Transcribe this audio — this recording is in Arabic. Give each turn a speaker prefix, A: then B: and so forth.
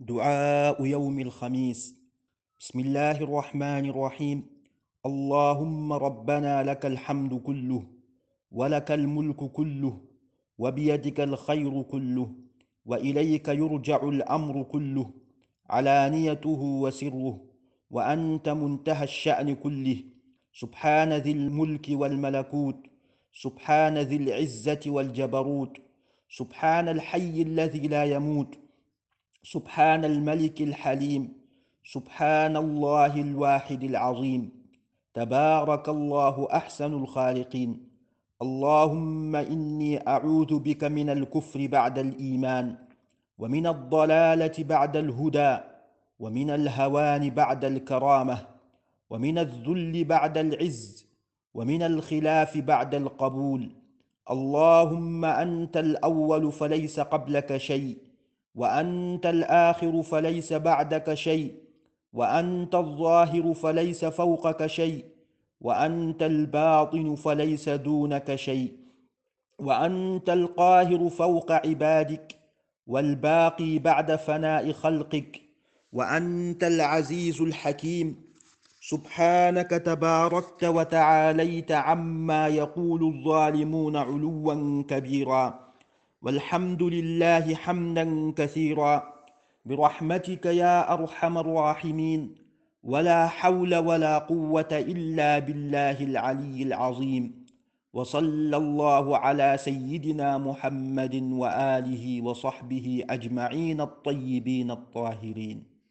A: دعاء يوم الخميس. بسم الله الرحمن الرحيم. اللهم ربنا لك الحمد كله ولك الملك كله وبيدك الخير كله وإليك يرجع الأمر كله علانيته وسره وأنت منتهى الشأن كله. سبحان ذي الملك والملكوت سبحان ذي العزة والجبروت سبحان الحي الذي لا يموت سبحان الملك الحليم سبحان الله الواحد العظيم تبارك الله أحسن الخالقين. اللهم إني أعوذ بك من الكفر بعد الإيمان ومن الضلالة بعد الهدى ومن الهوان بعد الكرامة ومن الذل بعد العز ومن الخلاف بعد القبول. اللهم أنت الأول فليس قبلك شيء. وأنت الآخر فليس بعدك شيء وأنت الظاهر فليس فوقك شيء وأنت الباطن فليس دونك شيء وأنت القاهر فوق عبادك والباقي بعد فناء خلقك وأنت العزيز الحكيم. سبحانك تباركت وتعاليت عما يقول الظالمون علوا كبيرا. والحمد لله حمدا كثيرا. برحمتك يا أرحم الراحمين. ولا حول ولا قوة إلا بالله العلي العظيم. وصلى الله على سيدنا محمد وآله وصحبه أجمعين الطيبين الطاهرين.